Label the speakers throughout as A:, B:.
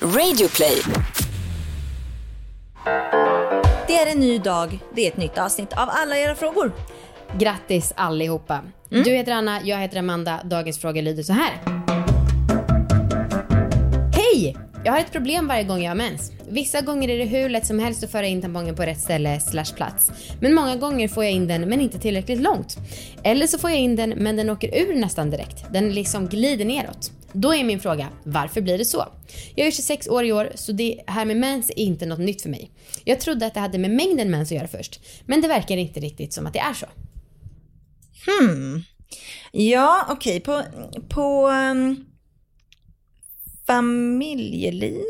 A: Radioplay.
B: Det är en ny dag, det är ett nytt avsnitt av alla era frågor.
C: Grattis allihopa.
B: Mm.
C: Du heter Anna, jag heter Amanda. Dagens fråga lyder så här. Hej! Jag har ett problem varje gång jag har mens. Vissa gånger är det hur lätt som helst att föra in tampongen på rätt ställe slash plats. Men många gånger får jag in den men inte tillräckligt långt. Eller så får jag in den men den åker ur nästan direkt. Den liksom glider neråt. Då är min fråga, varför blir det så? Jag är 26 år i år så det här med mens är inte något nytt för mig. Jag trodde att det hade med mängden mens att göra först. Men det verkar inte riktigt som att det är så. Hmm.
B: Ja, okej, på, på um, familjeliv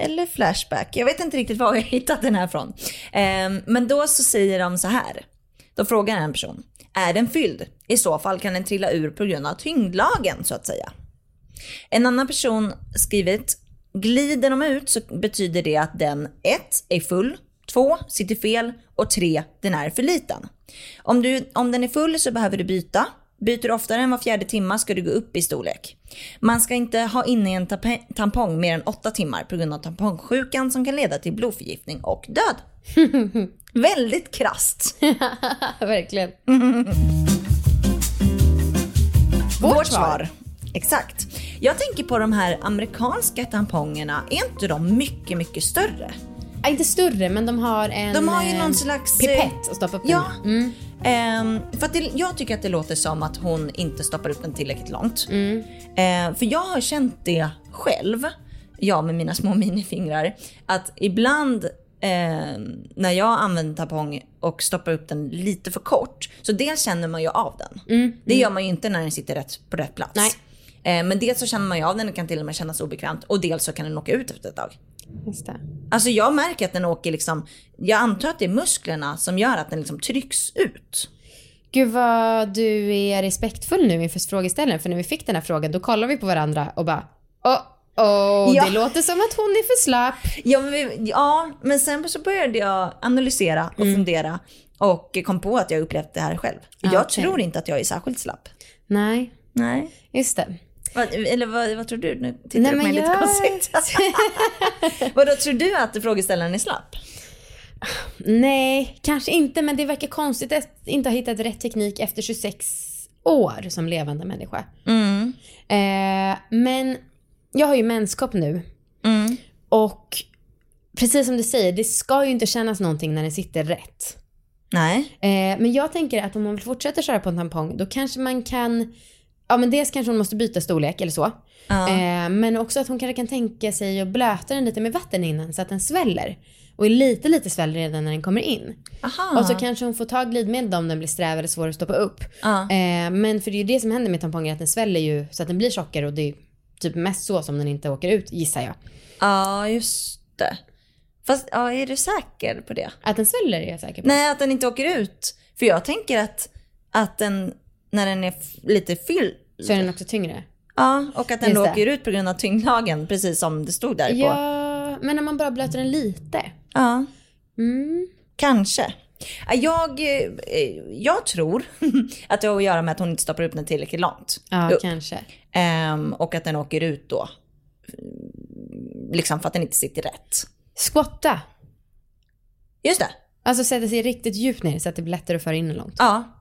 B: eller Flashback. Jag vet inte riktigt var jag hittat den här från. Um, men då så säger de så här. Då frågar en person. Är den fylld? I så fall kan den trilla ur på grund av tyngdlagen så att säga. En annan person skrivit. Glider de ut så betyder det att den 1. är full, 2. sitter fel och 3. den är för liten. Om, du, om den är full så behöver du byta. Byter du oftare än var fjärde timma ska du gå upp i storlek. Man ska inte ha inne en tampong mer än 8 timmar på grund av tampongsjukan som kan leda till blodförgiftning och död. Väldigt krasst.
C: Verkligen.
B: Vårt svar. Exakt. Jag tänker på de här amerikanska tampongerna. Är inte de mycket, mycket större?
C: Ja, inte större men de har en
B: De har ju
C: eh,
B: någon slags... eh,
C: pipett att stoppa upp
B: Ja.
C: den. Mm.
B: Ehm, för att det, jag tycker att det låter som att hon inte stoppar upp den tillräckligt långt.
C: Mm.
B: Ehm, för jag har känt det själv, jag med mina små minifingrar, att ibland ehm, när jag använder tampong och stoppar upp den lite för kort, så dels känner man ju av den. Det gör man ju inte när den sitter rätt på rätt plats.
C: Nej.
B: Ehm, men dels så känner man ju av den, det kan till och med kännas obekvämt och dels så kan den åka ut efter ett tag.
C: Just det.
B: Alltså jag märker att den åker liksom, jag antar att det är musklerna som gör att den liksom trycks ut.
C: Gud vad du är respektfull nu inför frågeställaren för när vi fick den här frågan då kollade vi på varandra och bara oh, oh,
B: Ja.
C: det låter som att hon är för slapp.
B: Ja men, ja, men sen så började jag analysera och fundera och kom på att jag upplevt det här själv. Jag
C: Mm.
B: tror inte att jag är särskilt slapp.
C: Nej,
B: Nej.
C: just det.
B: Vad, eller vad, vad tror du? Nu tittar
C: Nej,
B: du på mig
C: men
B: lite
C: jag-
B: konstigt. Vadå, tror du att frågeställaren är slapp?
C: Nej, kanske inte men det verkar konstigt att inte ha hittat rätt teknik efter 26 år som levande människa.
B: Mm.
C: Eh, men jag har ju menskopp nu
B: Mm.
C: och precis som du säger, det ska ju inte kännas någonting när den sitter rätt.
B: Nej.
C: Eh, men jag tänker att om man vill fortsätta köra på en tampong då kanske man kan, ja men dels kanske hon måste byta storlek eller så.
B: Ja.
C: Eh, men också att hon kanske kan tänka sig att blöta den lite med vatten innan så att den sväller. Och är lite lite sväller redan när den kommer in.
B: Aha.
C: Och så kanske hon får ta glidmedel om den blir sträv eller svår att stoppa upp.
B: Ja.
C: Eh, men för det är ju det som händer med tamponger, att den sväller ju så att den blir tjockare och det är typ mest så som den inte åker ut gissar jag.
B: Ja, just det. Fast ja, är du säker på det?
C: Att den sväller är jag säker på.
B: Nej, att den inte åker ut. För jag tänker att, att den, när den är lite fylld,
C: Så är den också tyngre.
B: ja, och att den
C: Just
B: då
C: det.
B: åker ut på grund av tyngdlagen, precis som det stod där på.
C: Ja, men när man bara blöter den lite.
B: Ja,
C: Mm.
B: kanske. Ja, Jag, eh, jag tror att det har att göra med att hon inte stoppar upp den tillräckligt långt.
C: Ja,
B: upp.
C: kanske.
B: Ehm, och att den åker ut då. Liksom för att den inte sitter rätt.
C: Squatta.
B: Just det.
C: Alltså sätta sig riktigt djupt ner så att det blir lättare att föra in den långt.
B: Ja.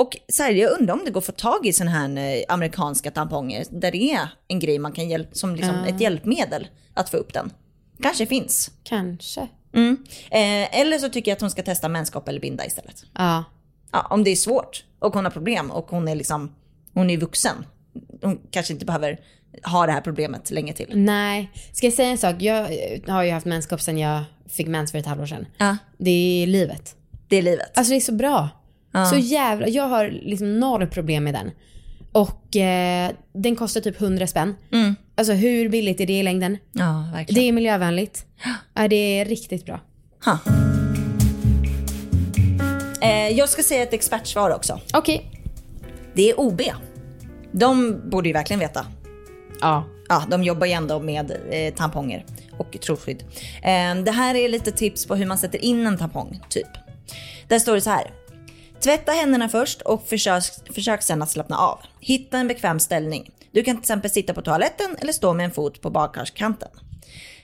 B: Och så här, jag undrar om det går att få tag i sådana här eh, amerikanska tamponger där det är en grej man kan hjälpa, som liksom ett hjälpmedel att få upp den. Kanske finns.
C: Kanske.
B: Mm. Eh, eller så tycker jag att hon ska testa menskopp eller binda istället.
C: Ja.
B: Ja, om det är svårt och hon har problem och hon är liksom, hon är vuxen. Hon kanske inte behöver ha det här problemet länge till.
C: Nej. Ska jag säga en sak? Jag eh, har ju haft menskopp sedan jag fick mens för ett halvår sedan.
B: Ja,
C: Det är livet.
B: det är livet.
C: Alltså det är så bra.
B: Ja.
C: Så jävla, jag har liksom noll problem med den. Och eh, den kostar typ 100 spänn.
B: Mm.
C: Alltså hur billigt är det i längden?
B: Ja, verkligen.
C: Det är miljövänligt. Ja, det är riktigt bra.
B: Ha. Eh, jag ska säga ett expertsvar också.
C: Okej.
B: Det är OB. De borde ju verkligen veta.
C: Ja.
B: Ja, de jobbar ju ändå med eh, tamponger och troskydd. Eh, det här är lite tips på hur man sätter in en tampong, typ. Där står det så här. Tvätta händerna först och försök, försök sedan att slappna av. Hitta en bekväm ställning. Du kan till exempel sitta på toaletten eller stå med en fot på badkarskanten.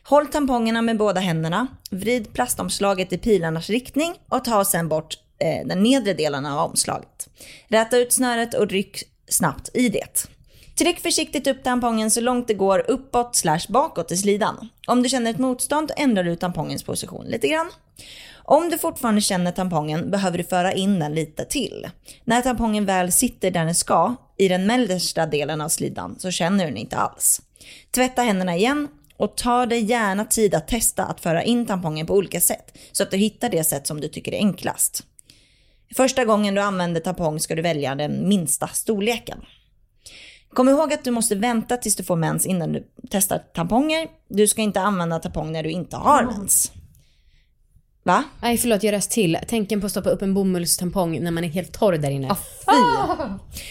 B: Håll tampongerna med båda händerna, vrid plastomslaget i pilarnas riktning och ta sedan bort eh, den nedre delen av omslaget. Räta ut snöret och ryck snabbt i det. Tryck försiktigt upp tampongen så långt det går uppåt slash bakåt i slidan. Om du känner ett motstånd ändrar du tampongens position lite grann. Om du fortfarande känner tampongen behöver du föra in den lite till. När tampongen väl sitter där den ska, i den mellersta delen av slidan, så känner du den inte alls. Tvätta händerna igen och ta dig gärna tid att testa att föra in tampongen på olika sätt så att du hittar det sätt som du tycker är enklast. Första gången du använder tampong ska du välja den minsta storleken. Kom ihåg att du måste vänta tills du får mens innan du testar tamponger. Du ska inte använda tampong när du inte har mens. Va?
C: Nej förlåt jag röst till. Tänken på att stoppa upp en bomullstampong när man är helt torr där inne.
B: Ah, fy.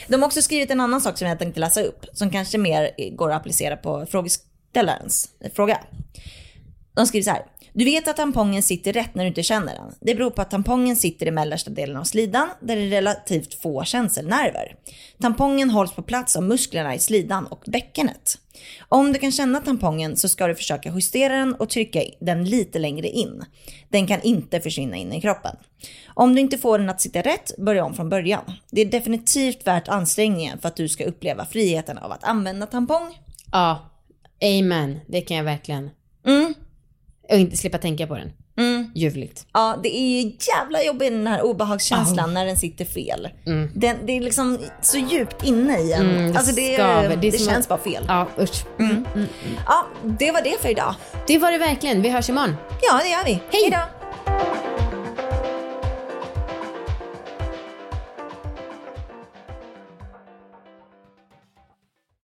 B: De har också skrivit en annan sak som jag tänkte läsa upp. Som kanske mer går att applicera på frågeställarens fråga. De skriver så här. Du vet att tampongen sitter rätt när du inte känner den. Det beror på att tampongen sitter i mellersta delen av slidan där det är relativt få känselnerver. Tampongen hålls på plats av musklerna i slidan och bäckenet. Om du kan känna tampongen så ska du försöka justera den och trycka den lite längre in. Den kan inte försvinna in i kroppen. Om du inte får den att sitta rätt, börja om från början. Det är definitivt värt ansträngningen för att du ska uppleva friheten av att använda tampong.
C: Ja, amen. Det kan jag verkligen.
B: Mm.
C: Och inte slippa tänka på den.
B: Mm.
C: Ljuvligt.
B: Ja, det är ju jävla jobbigt den här obehagskänslan när den sitter fel. Den, det är liksom så djupt inne i en.
C: Mm, det
B: alltså det, det,
C: Det
B: känns
C: att-
B: bara fel.
C: Ja, usch.
B: Ja, det var det för idag.
C: Det var det verkligen. Vi hörs imorgon.
B: Ja, det gör vi.
C: Hej.
B: Hejdå.